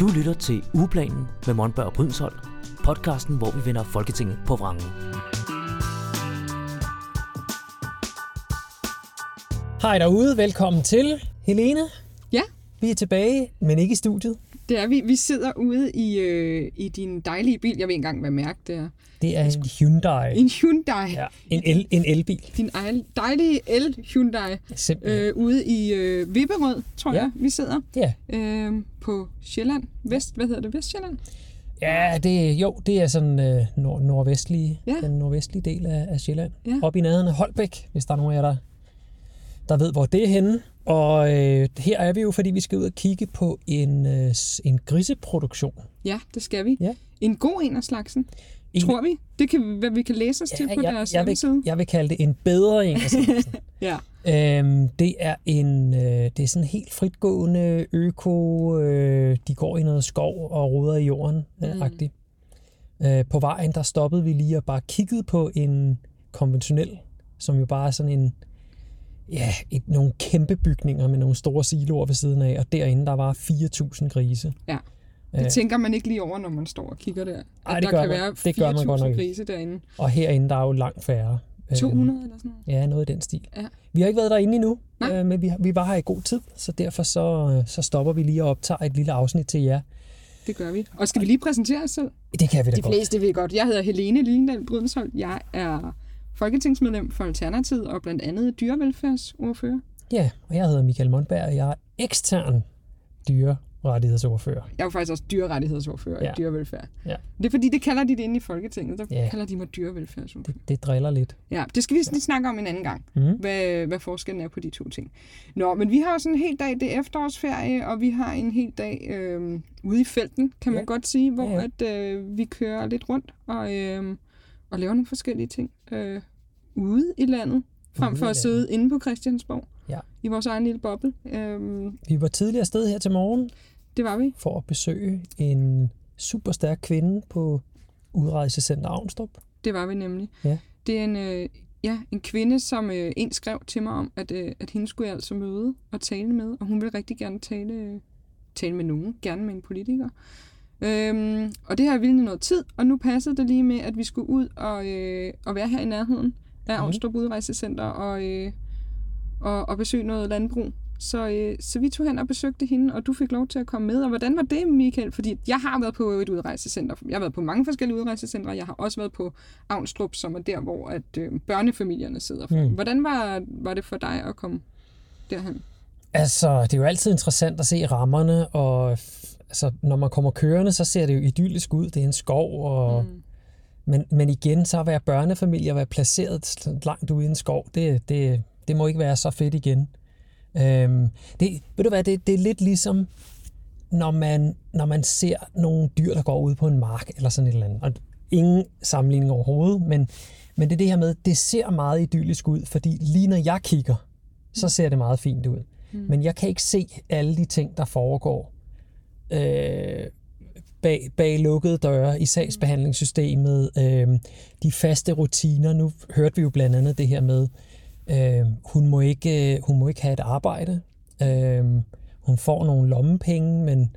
Du lytter til Ugeplanen med Monberg og Brydensholt, podcasten, hvor vi vender Folketinget på vrangen. Hej derude, velkommen til. Helene, Ja, vi er tilbage, men ikke i studiet. Det er vi. Vi sidder ude i, øh, i din dejlige bil. Jeg ved ikke engang, hvad mærke det er. Det er en Hyundai. En Hyundai. Ja, en, el, en elbil. Din ejl- dejlige el Hyundai. Simpelthen. Øh, ude i øh, Vipperød, tror Ja. jeg, vi sidder. Ja. Øh, på Sjælland. Vest, hvad hedder det? Vestjylland? ja, det, jo, det er sådan øh, nord, nordvestlige, Ja. den nordvestlige del af, af Sjælland. Ja. Op i nærheden af Holbæk, hvis der er nogen af jer, der, der ved, hvor det er henne. Og øh, her er vi jo, fordi vi skal ud og kigge på en, øh, en griseproduktion. Ja, det skal vi. Ja. En god en af slagsen, En- tror vi. Det kan hvad vi kan læse os til på jeg, deres jeg, vil, hjemmeside. jeg vil kalde det en bedre en. af slagsen. Ja. Øhm, det er en, øh, det er sådan helt fritgående øko. Øh, de går i noget skov og ruder i jorden, øh, Mm. agtigt. Øh, på vejen der stoppede vi lige og bare kiggede på en konventionel, som jo bare er sådan en ja, et, nogle kæmpe bygninger med nogle store siloer ved siden af, og derinde der var 4.000 grise. ja. Det tænker man ikke lige over, når man står og kigger der. At Ej, det der gør kan man- være det gør man godt 4.000 nok ikke. grise derinde. Og herinde der er jo langt færre. Øh, 200 eller sådan noget. Ja, noget i den stil. Ja. Vi har ikke været derinde endnu, Nej. øh, men vi, vi var her i god tid, så derfor så, øh, så stopper vi lige og optager et lille afsnit til jer. Det gør vi. Og skal vi lige præsentere os selv? Det kan vi da De godt. fleste ved godt. Jeg hedder Helene Lindal Brydensholt. Jeg er folketingsmedlem for Alternativet og blandt andet dyrevelfærdsordfører. Ja, og jeg hedder Michael Mondberg, og jeg er ekstern dyrerettighedsordfører. Jeg er jo faktisk også dyrerettighedsordfører Ja. i dyrevelfærd. Ja. Det er fordi, det kalder de det inde i Folketinget. Der Ja. kalder de mig dyrevelfærdsordfører. Det, det driller lidt. Ja, det skal vi lige snakke om en anden gang, Mhm. hvad, hvad forskellen er på de to ting. Nå, men vi har jo sådan en hel dag, det er efterårsferie, og vi har en hel dag øh, ude i felten, kan man Ja. godt sige, hvor Ja, at øh, vi kører lidt rundt og, øh, og laver nogle forskellige ting øh, ude i landet, frem Ude for at sidde inde på Christiansborg Ja. i vores egen lille boble. Øh, Vi var tidligere sted her til morgen det var vi. for at besøge en super stærk kvinde på udrejsecenter Avnstrup. Det var vi nemlig. Ja. Det er en, øh, ja, en kvinde, som øh, en skrev til mig om, at, øh, at hende skulle jeg altså møde og tale med, og hun vil rigtig gerne tale, øh, tale med nogen, gerne med en politiker. Øhm, og det har vildt noget tid, og nu passede det lige med, at vi skulle ud og, øh, og være her i nærheden af Mhm. Avnstrup Udrejsecenter og, øh, og, og besøge noget landbrug. Så, øh, så vi tog hen og besøgte hende, og du fik lov til at komme med. Og hvordan var det, Michael? Fordi jeg har været på et udrejsecenter. Jeg har været på mange forskellige udrejsecentre. Jeg har også været på Avnstrup, som er der, hvor at, øh, børnefamilierne sidder. Mm. Hvordan var, var det for dig at komme derhen? Altså, det er jo altid interessant at se rammerne, og altså, når man kommer kørende, så ser det jo idyllisk ud. Det er en skov, og Mm. Men, men igen, så at være børnefamilie og være placeret langt ude i en skov, det, det, det må ikke være så fedt igen. Øhm, det, ved du hvad, det, det er lidt ligesom, når man, når man ser nogle dyr, der går ud på en mark eller sådan et eller andet. Og ingen sammenligning overhovedet, men, men det er det her med, det ser meget idyllisk ud, fordi lige når jeg kigger, så ser det meget fint ud. Mm. Men jeg kan ikke se alle de ting, der foregår øh, bag, bag lukkede døre i sagsbehandlingssystemet, øh, de faste rutiner. Nu hørte vi jo blandt andet det her med, øh, hun, må ikke, øh, hun må ikke have et arbejde. Øh, hun får nogle lommepenge, men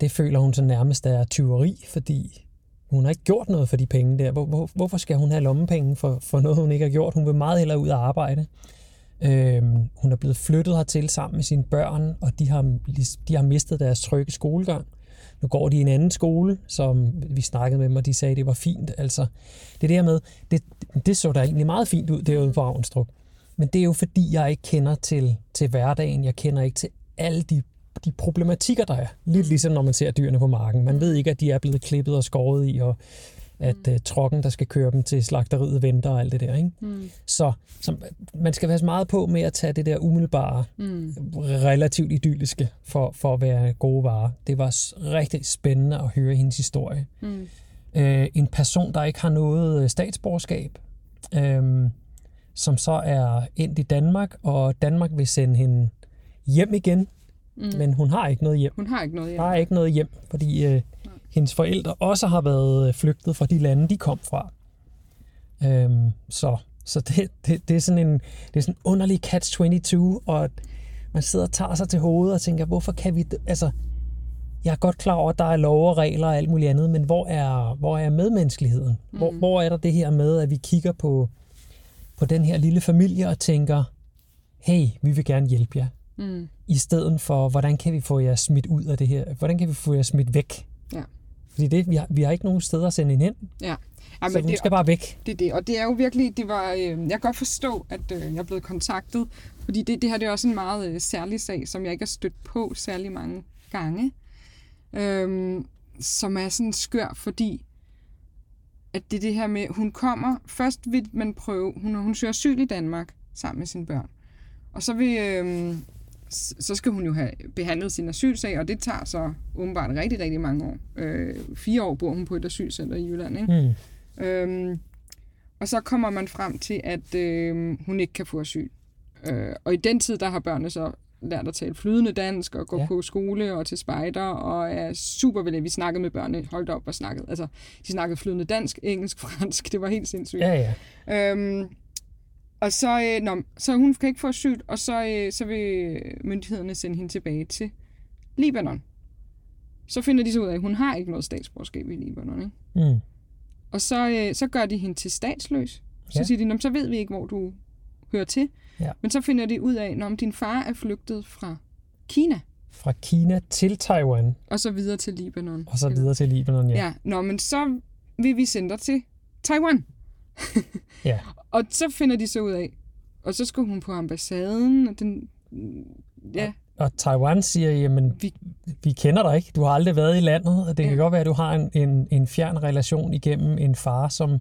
det føler hun så nærmest er tyveri, fordi hun har ikke gjort noget for de penge der. Hvor, hvor, hvorfor skal hun have lommepenge for, for noget, hun ikke har gjort? Hun vil meget hellere ud og arbejde. Øhm, hun er blevet flyttet hertil sammen med sine børn, og de har, de har mistet deres trygge skolegang. Nu går de i en anden skole, som vi snakkede med dem, og de sagde, at det var fint. Altså, det der med, det, det så da egentlig meget fint ud derude på Avnstrup. Men det er jo fordi, jeg ikke kender til, til hverdagen. Jeg kender ikke til alle de, de problematikker, der er. Lidt ligesom når man ser dyrene på marken. Man ved ikke, at de er blevet klippet og skåret i, og at uh, trokken, der skal køre dem til slagteriet, venter og alt det der. Ikke? Mm. Så, så man skal være meget på med at tage det der umiddelbare, Mm. relativt idylliske for, for at være gode varer. Det var rigtig spændende at høre hendes historie. Mm. Øh, en person, der ikke har noget øh, statsborgerskab, øh, som så er endt i Danmark, og Danmark vil sende hende hjem igen, Mm. men hun har ikke noget hjem. Hun har ikke noget Der er ikke noget hjem, fordi øh, hendes forældre også har været øh, flygtet fra de lande, de kom fra. Øhm, så så det, det, det, er sådan en, det er sådan en underlig catch-22, og man sidder og tager sig til hovedet og tænker, hvorfor kan vi... Altså, jeg er godt klar over, at der er lov og regler og alt muligt andet, men hvor er, hvor er medmenneskeligheden? Hvor, Mm. hvor er der det her med, at vi kigger på, på den her lille familie og tænker, hey, vi vil gerne hjælpe jer, Mm. i stedet for, hvordan kan vi få jer smidt ud af det her? Hvordan kan vi få jer smidt væk? Ja. Fordi det, vi, har, vi har ikke nogen steder at sende hende hen, Ja. så Jamen, hun det, skal bare væk. det er det, og det er jo virkelig, det var, øh, jeg kan godt forstå, at øh, jeg er blevet kontaktet, fordi det, det her det er også en meget øh, særlig sag, som jeg ikke har stødt på særlig mange gange, øhm, som er sådan skør, fordi at det det her med, hun kommer, først vil man prøve, hun, hun søger asyl i Danmark sammen med sine børn, og så vil, øh, så skal hun jo have behandlet sin asylsag, og det tager så åbenbart rigtig, rigtig mange år. Øh, fire år bor hun på et asylcenter i Jylland, ikke? Mm. Øhm, og så kommer man frem til, at øh, hun ikke kan få asyl. Øh, og i den tid, der har børnene så lært at tale flydende dansk og gå Ja. på skole og til spejder og er super vel. Vi snakkede med børnene, holdt op og snakkede. Altså, de snakkede flydende dansk, engelsk, fransk. Det var helt sindssygt. Ja, ja. Øhm, og så, øh, nå, så hun kan ikke få asyl, og så, øh, så vil myndighederne sende hende tilbage til Libanon. Så finder de så ud af, at hun har ikke noget statsborgerskab i Libanon. Ikke? Mm. Og så, øh, så gør de hende til statsløs. Så Ja. siger de, "Nå, men så ved vi ikke, hvor du hører til. Ja. Men så finder de ud af, når din far er flygtet fra Kina, Fra Kina til Taiwan, og så videre til Libanon. og så videre til Libanon, ja. Ja. ja. Nå, men så vil vi sende dig til Taiwan. Ja. Og så finder de så ud af, og så skal hun på ambassaden, og den, ja, Og Taiwan siger, jamen, Vi- vi kender dig ikke. Du har aldrig været i landet, og det kan Ja. godt være, at du har en, en, en fjern relation igennem en far, som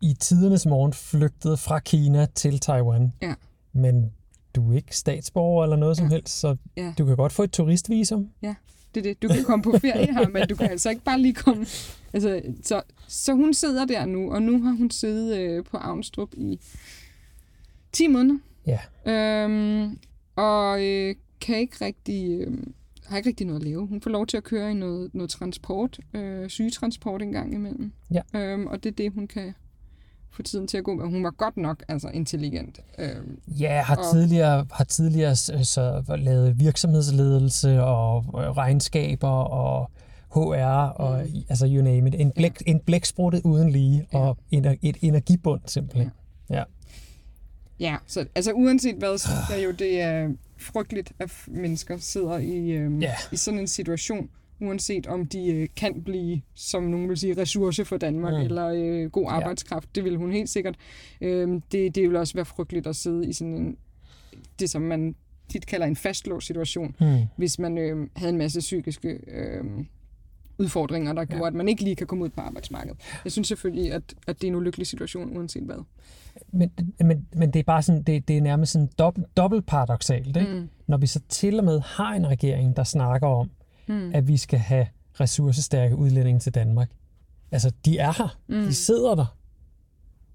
i tidernes morgen flygtede fra Kina til Taiwan. Ja. Men du er ikke statsborger eller noget som Ja. helst, så Ja. du kan godt få et turistvisum. Det er det. Du kan komme på ferie her, men du kan altså ikke bare lige komme. Altså, så, så hun sidder der nu, og nu har hun siddet øh, på Avnstrup i 10 måneder. Ja. Øhm, og øh, kan ikke rigtig, øh, har ikke rigtig noget at lave. Hun får lov til at køre i noget, noget transport, øh, sygetransport en gang imellem. Ja. Øhm, og det er det, hun kan få tiden til at gå med. Hun var godt nok altså intelligent. Øhm, Ja, har Og- tidligere, har tidligere s- så lavet virksomhedsledelse og øh, regnskaber og HR og Mm. altså you name it. En, blæk, en blæksprutte uden lige Ja. og ener, et energibund simpelthen. Ja. Ja, så altså uanset hvad, synes jeg jo, det er frygteligt, at mennesker sidder i, øhm, Ja. i sådan en situation, uanset om de øh, kan blive, som nogen vil sige, ressource for Danmark, Mm. mm. eller øh, god arbejdskraft. Det vil hun helt sikkert. Øhm, det, det vil også være frygteligt at sidde i sådan en, det som man tit kalder en fastlåst situation, Hmm. hvis man øh, havde en masse psykiske øh, udfordringer, der gjorde, Ja. at man ikke lige kan komme ud på arbejdsmarkedet. Jeg synes selvfølgelig, at, at det er en ulykkelig situation, uanset hvad. Men, men, men det er bare sådan, det, det er nærmest sådan dobbelt, dobbelt paradoxalt, ikke? Mm. Når vi så til og med har en regering, der snakker om, Mm. at vi skal have ressourcestærke udlændinge til Danmark. Altså, de er her. Mm. De sidder der.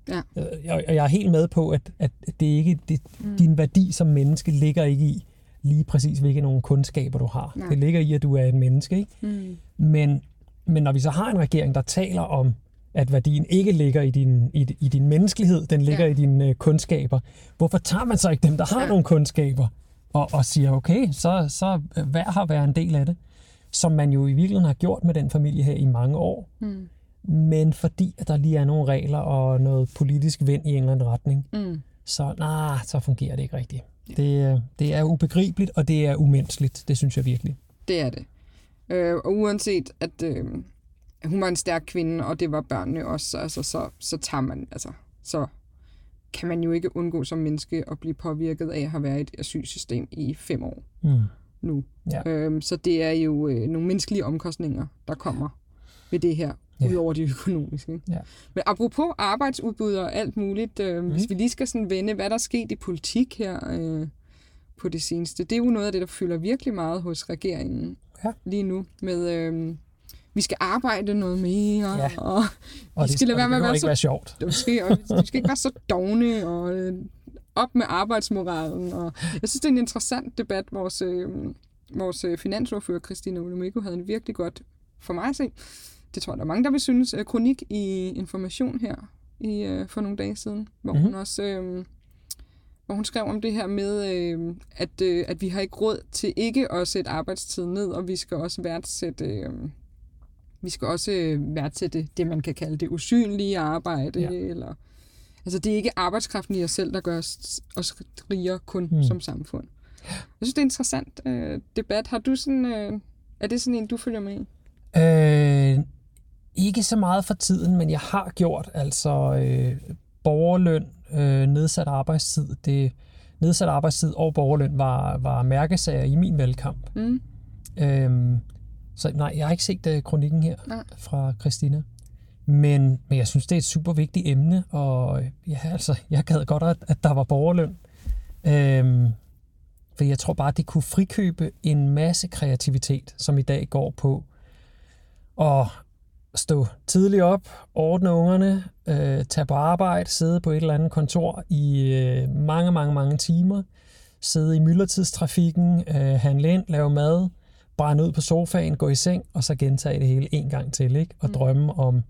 Ja. Øh, Og jeg er helt med på, at, at det ikke det, Mm. din værdi som menneske ligger ikke i lige præcis, hvilke nogle kundskaber du har. Nej. Det ligger i, at du er et menneske. Ikke? Mm. Men, men når vi så har en regering, der taler om, at værdien ikke ligger i din, i, i din menneskelighed, den ligger Ja. i dine øh, kundskaber, hvorfor tager man så ikke dem, der har Ja. nogle kundskaber, og, og siger, okay, så, så øh, hver har været en del af det, som man jo i virkeligheden har gjort med den familie her i mange år, Mm. men fordi at der lige er nogle regler og noget politisk vind i en eller anden retning, Mm. så, nah, så fungerer det ikke rigtigt. Ja. Det, øh, det er ubegribeligt, og det er umenneskeligt. Det synes jeg virkelig. Det er det. Øh, og uanset at øh, hun var en stærk kvinde, og det var børnene også, altså, så, så tager man, altså, så kan man jo ikke undgå som menneske at blive påvirket af at have været i et asylsystem i fem år Mm. Nu. Ja. Øh, så det er jo øh, nogle menneskelige omkostninger, der kommer ved det her, Ja. udover de økonomiske. ikke? Ja. Men apropos arbejdsudbud og alt muligt, øh, mm. hvis vi lige skal sådan vende, hvad der er sket i politik her øh, på det seneste, det er jo noget af det, der fylder virkelig meget hos regeringen Ja. lige nu, med øh, vi skal arbejde noget mere, Ja. og Og Vi skal lade være med det at være ikke så- være sjovt. det skal, og vi skal ikke være så dogne og øh, op med arbejdsmoralen. Og jeg synes, det er en interessant debat. Vores, øh, vores øh, finansordfører, Christine Olumeko, havde en virkelig godt, for mig at se, det tror jeg, der er mange, der vil synes, øh, kronik i Information her i, øh, for nogle dage siden, hvor Mhm. mm-hmm. hun også øh, hvor hun skrev om det her med, øh, at, øh, at vi har ikke råd til ikke at sætte arbejdstiden ned, og vi skal også værdsætte, øh, vi skal også øh, værdsætte det, man kan kalde det usynlige arbejde, ja. eller Altså, det er ikke arbejdskraften i os selv, der gør os, os rigere kun Mm. som samfund. Jeg synes, det er en interessant øh, debat. Har du sådan... Øh, er det sådan en, du følger med i? Øh, ikke så meget for tiden, men jeg har gjort altså øh, borgerløn, øh, nedsat arbejdstid. Det, nedsat arbejdstid og borgerløn var, var mærkesager i min valgkamp. Mm. Øhm, så nej, jeg har ikke set uh, kronikken her Nej. fra Christina. Men, men jeg synes, det er et super vigtigt emne, og øh, ja, altså, jeg gad godt, at, at der var borgerløn. Øhm, for jeg tror bare, det kunne frikøbe en masse kreativitet, som i dag går på at stå tidligt op, ordne ungerne, øh, tage på arbejde, sidde på et eller andet kontor i øh, mange, mange, mange timer, sidde i myldretidstrafikken, øh, handle ind, lave mad, brænde ud på sofaen, gå i seng, og så gentage det hele en gang til, ikke? og Mm. drømme om,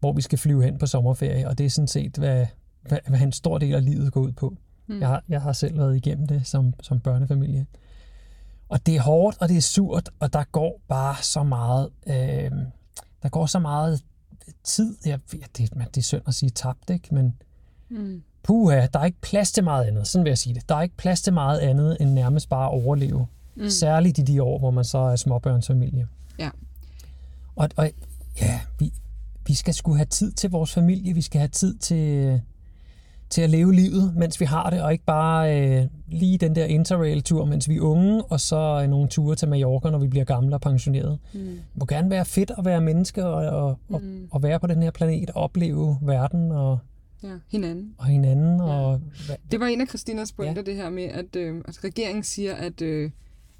hvor vi skal flyve hen på sommerferie, og det er sådan set, hvad, hvad, hvad en stor del af livet går ud på. Mm. Jeg, har, jeg har selv været igennem det som, som børnefamilie. Og det er hårdt, og det er surt, og der går bare så meget, øh, der går så meget tid. Jeg, ja, det, man, det er synd at sige tabt, ikke? men Mm. puha, der er ikke plads til meget andet. Sådan vil jeg sige det. Der er ikke plads til meget andet, end nærmest bare at overleve. Mm. Særligt i de år, hvor man så er småbørnsfamilie. Ja. Og, og ja, vi, vi skal sgu have tid til vores familie. Vi skal have tid til, til at leve livet, mens vi har det, og ikke bare øh, lige den der interrail-tur, mens vi er unge, og så øh, nogle ture til Mallorca, når vi bliver gamle og pensioneret. Mm. Det må gerne være fedt at være menneske og, og, Mm. og være på den her planet og opleve verden og, Ja, hinanden. og hinanden. Ja. Og, Det var en af Christinas pointer, Ja. ja. det her med, at, øh, at regeringen siger, at, øh,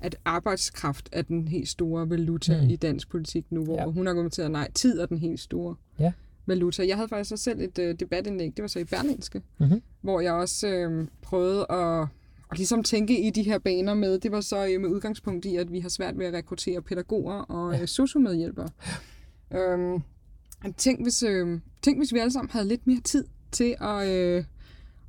at arbejdskraft er den helt store valuta Mm. i dansk politik nu, hvor Ja. ja. hun argumenterer, nej, tid er den helt store Ja. valuta. Jeg havde faktisk også selv et øh, debatindlæg, det var så i Berlinske, Mhm. hvor jeg også øh, prøvede at, at ligesom tænke i de her baner med, det var så øh, med udgangspunkt i, at vi har svært ved at rekruttere pædagoger og Ja. ja. sociomedhjælpere. Øhm, tænk, hvis, øh, tænk, hvis vi alle sammen havde lidt mere tid til at, øh,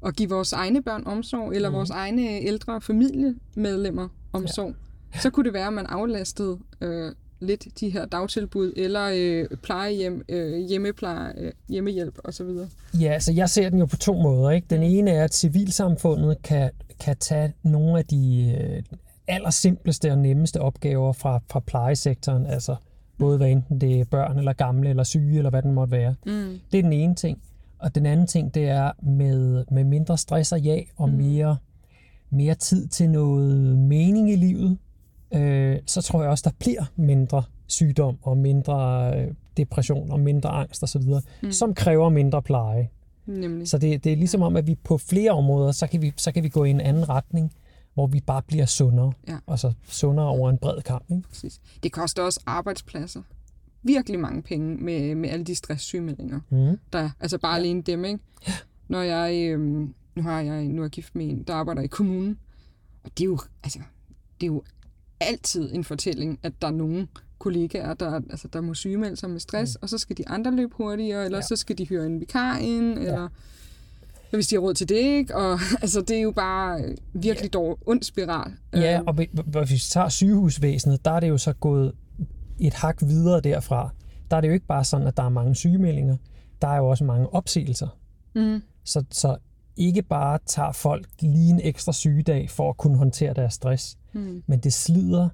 at give vores egne børn omsorg, eller mm. vores egne ældre familiemedlemmer omsorg. Ja. Så kunne det være, at man aflastede øh, lidt de her dagtilbud, eller øh, plejehjem, øh, hjemmepleje, øh, hjemmehjælp osv. Ja, så jeg ser den jo på to måder. Ikke? Den ene er, at civilsamfundet kan, kan tage nogle af de øh, allersimpleste og nemmeste opgaver fra, fra plejesektoren, altså både hvad enten det er børn eller gamle eller syge eller hvad den måtte være. Mm. Det er den ene ting. Og den anden ting, det er med, med mindre stress og ja, og Mm. mere, mere tid til noget mening i livet, øh, så tror jeg også, der bliver mindre sygdom og mindre øh, depression og mindre angst osv., mm. Som kræver mindre pleje. Nemlig. Så det, det er ligesom om, at vi på flere områder, så kan vi, så kan vi gå i en anden retning, hvor vi bare bliver sundere. Ja. Altså sundere over en bred kamp. Ikke? Præcis. Det koster også arbejdspladser. Virkelig mange penge med, med alle de stresssygemeldinger. Mm. Der, er. altså bare Ja. ja. alene dem, ikke? Når jeg, øhm, nu har jeg, nu er jeg gift med en, der arbejder i kommunen, og det er jo, altså, det er jo altid en fortælling, at der er nogen kollegaer, der, altså, der må sygemelde sig med stress, mm. og så skal de andre løbe hurtigere, eller Ja. ja. så skal de hyre en vikar ind, eller hvis de har råd til det, ikke? Og altså, det er jo bare virkelig dårlig, ond spiral. Ja, Øhm, og vi- hvis vi tager sygehusvæsenet, der er det jo så gået et hak videre derfra. Der er det jo ikke bare sådan, at der er mange sygemeldinger. Der er jo også mange opsigelser. mm, Så, så ikke bare tager folk lige en ekstra sygedag for at kunne håndtere deres stress, mm, men det slider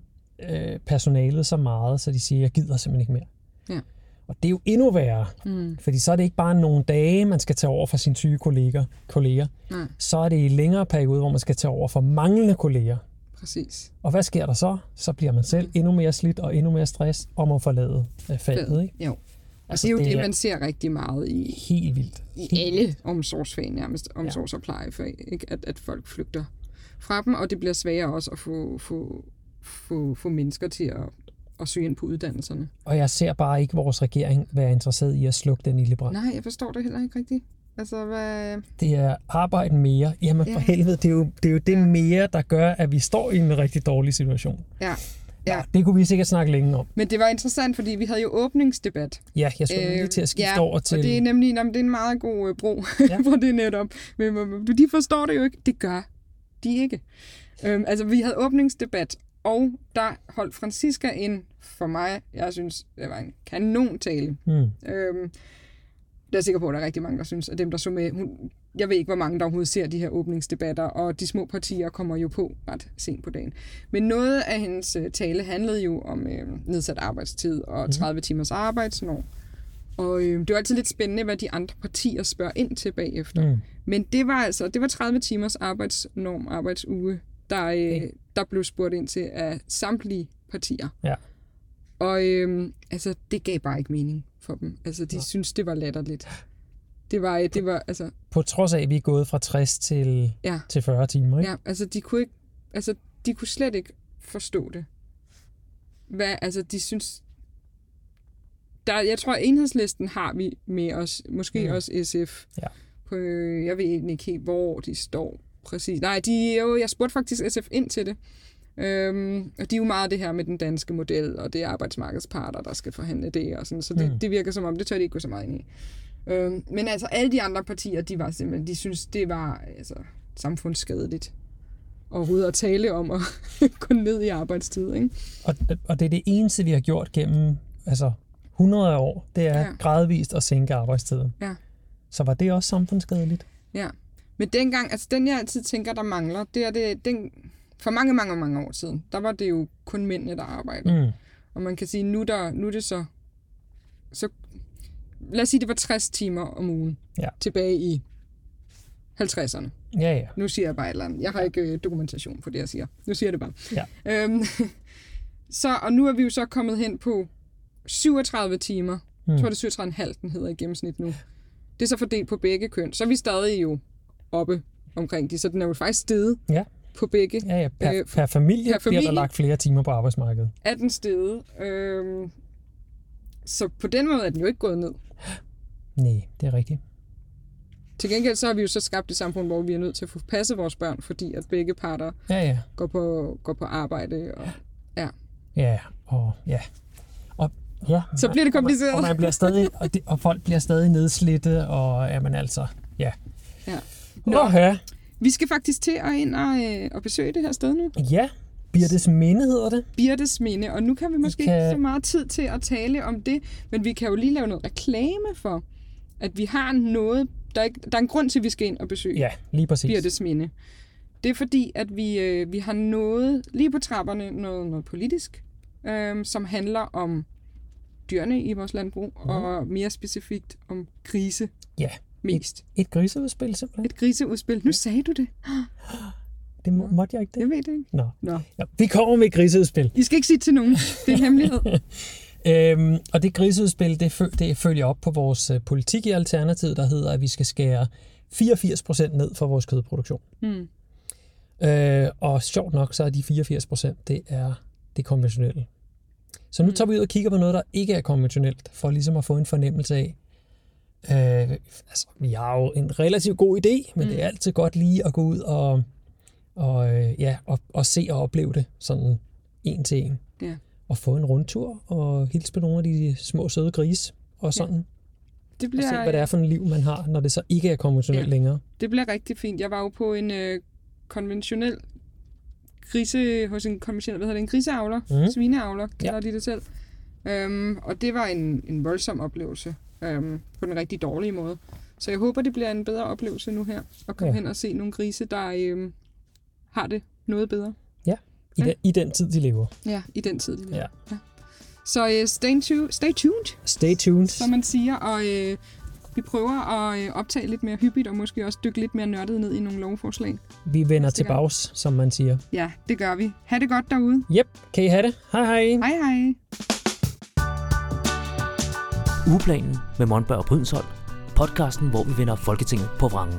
øh, personalet så meget, så de siger, jeg gider simpelthen ikke mere. Ja. Og det er jo endnu værre, mm, fordi så er det ikke bare nogle dage, man skal tage over for sine syge kolleger, kolleger. nej, Så er det i længere periode, hvor man skal tage over for manglende kolleger. præcis. Og hvad sker der så? Så bliver man selv endnu mere slidt og endnu mere stress og må forlade øh, faget. Ikke? Jo. Altså, Altså, det er jo det det, man ser rigtig meget i, Helt vildt. i alle omsorgsfag, nærmest omsorgs- og plejefag, ikke? At, at folk flygter fra dem, og det bliver sværere også at få, få, få, få mennesker til at, at søge ind på uddannelserne. Og jeg ser bare ikke vores regering være interesseret i at slukke den ildebrand. Nej, jeg forstår det heller ikke rigtigt. Altså, hvad... Det er arbejde mere. Jamen for Ja. helvede, det er, jo, det er jo det mere, der gør, at vi står i en rigtig dårlig situation. Ja, Ja. Det kunne vi sikkert snakke længe om. Men det var interessant, fordi vi havde jo åbningsdebat. Ja, jeg skulle øh, lige til at skifte ja, over til... og det er nemlig jamen, det er en meget god øh, bro Ja. for det netop. Men, de forstår det jo ikke. Det gør de ikke. Øhm, altså, vi havde åbningsdebat, og der holdt Francisca en, for mig, jeg synes, det var en kanontale. Hmm. Øhm, det er jeg sikker på, at der er rigtig mange, der synes, at dem, der så med, hun, jeg ved ikke, hvor mange, der overhovedet ser de her åbningsdebatter, og de små partier kommer jo på ret sent på dagen. Men noget af hendes øh, tale handlede jo om øh, nedsat arbejdstid og 30 timers arbejdsnorm. Og øh, det var altid lidt spændende, hvad de andre partier spørger ind til bagefter. Mm. Men det var altså det var 30 timers arbejdsnorm, arbejdsuge, der, øh, der blev spurgt ind til af samtlige partier. Ja. Og øh, altså, det gav bare ikke mening for dem. Altså, de synes, det var latterligt. Det var, det var, altså, På trods af, at vi er gået fra 60 til, ja, til 40 timer, ikke? ja, altså, de kunne ikke, altså, de kunne slet ikke forstå det. Hvad, altså, de synes, der, jeg tror, enhedslisten har vi med os, måske Mm. også SF. Ja. På, jeg ved egentlig ikke helt, hvor de står præcis. Nej, de, jo, jeg spurgte faktisk SF ind til det. Øhm, og de er jo meget det her med den danske model, og det er arbejdsmarkedsparter, der skal forhandle det, og sådan, så det, mm. det virker som om, det tør de ikke gå så meget ind i. Øhm, men altså, alle de andre partier, de var simpelthen, de synes, det var altså, samfundsskadeligt overhovedet at tale om at gå ned i arbejdstid, ikke? Og, og det er det eneste, vi har gjort gennem altså, 100 af år, det er. Ja. gradvist at sænke arbejdstiden. Ja. Så var det også samfundsskadeligt? Ja. Men dengang, altså den jeg altid tænker, der mangler, det er det, den, for mange, mange, mange år siden, der var det jo kun mændene, der arbejdede. Mm. Og man kan sige, nu, der, nu er det så, så, lad os sige, det var 60 timer om ugen Ja. tilbage i 50'erne. Ja, ja. Nu siger jeg bare et eller andet. Jeg har ikke øh, dokumentation for det, jeg siger. Nu siger jeg det bare. Ja. Øhm, så, og nu er vi jo så kommet hen på 37 timer. Mm. Jeg tror, det er 37,5, den hedder i gennemsnit nu. Det er så fordelt på begge køn. Så er vi stadig jo oppe omkring de, så den er jo faktisk steget Ja. på begge. Ja, ja. Per, Øh, per familie per bliver der familie. lagt flere timer på arbejdsmarkedet. Er den steget. Øhm, så på den måde er den jo ikke gået ned. Nej, det er rigtigt. Til gengæld så har vi jo så skabt et samfund, hvor vi er nødt til at få passet vores børn, fordi at begge parter Ja, ja. går på, går på arbejde. Og, ja. Ja, og ja. Og, ja Så bliver det kompliceret. Og, man, og, man bliver stadig, og, det, og folk bliver stadig nedslidte, og jamen altså, ja. Ja. Nå. Nå. Vi skal faktisk til at ind og, øh, og besøge det her sted nu. Ja, Birtes Minde hedder det. Birtes Minde, og nu kan vi måske kan- kan... ikke så meget tid til at tale om det, men vi kan jo lige lave noget reklame for, at vi har noget, der er, ikke, der er en grund til, at vi skal ind og besøge Ja, lige præcis. Birtes Minde. Det er fordi, at vi, øh, vi har noget lige på trapperne, noget, noget politisk, øh, som handler om dyrene i vores landbrug, mm. og mere specifikt om grise Ja, mest. et griseudspil simpelthen. Et griseudspil. Nu sagde du det. Det må, måtte jeg ikke det? Jeg ved det ikke. Nå. Nå. Ja, vi kommer med et griseudspil. I skal ikke sige til nogen. Det er en hemmelighed. Øhm, og det griseudspil, det, fø- det følger op på vores øh, politik i Alternativet, der hedder, at vi skal skære 84% ned for vores kødproduktion. Hmm. Øh, og sjovt nok, så er de 84%, det er det konventionelle. Så nu Mm. tager vi ud og kigger på noget, der ikke er konventionelt, for ligesom at få en fornemmelse af, øh, altså, vi har jo en relativt god idé, men mm. det er altid godt lige at gå ud og, og, øh, ja, og, og se og opleve det sådan en til en. Ja. Og få en rundtur og hilse på nogle af de små søde grise og sådan. Det Og bliver, se, hvad det er for en liv, man har, når det så ikke er konventionelt Ja. længere. det bliver rigtig fint. Jeg var jo på en øh, konventionel grise, hos en konventionel, hvad hedder det, en griseavler, mm. svineavler, kalder Ja. de det selv. Øhm, og det var en, en voldsom oplevelse, øhm, på den rigtig dårlige måde. Så jeg håber, det bliver en bedre oplevelse nu her, at komme Ja. ja. hen og se nogle grise, der øhm, har det noget bedre. I, Ja. den, I den tid, de lever. Ja, i den tid, de lever. Ja. ja. Så øh, stay, tu- stay tuned, Stay tuned. som man siger, og øh, vi prøver at øh, optage lidt mere hyppigt, og måske også dykke lidt mere nørdet ned i nogle lovforslag. Vi vender tilbage, som man siger. Ja, det gør vi. Ha' det godt derude. Yep, kan I have det? Hej hej. Hej hej. Ugeplanen med Monberg og Brydensholt. Podcasten, hvor vi vender Folketinget på vrangen.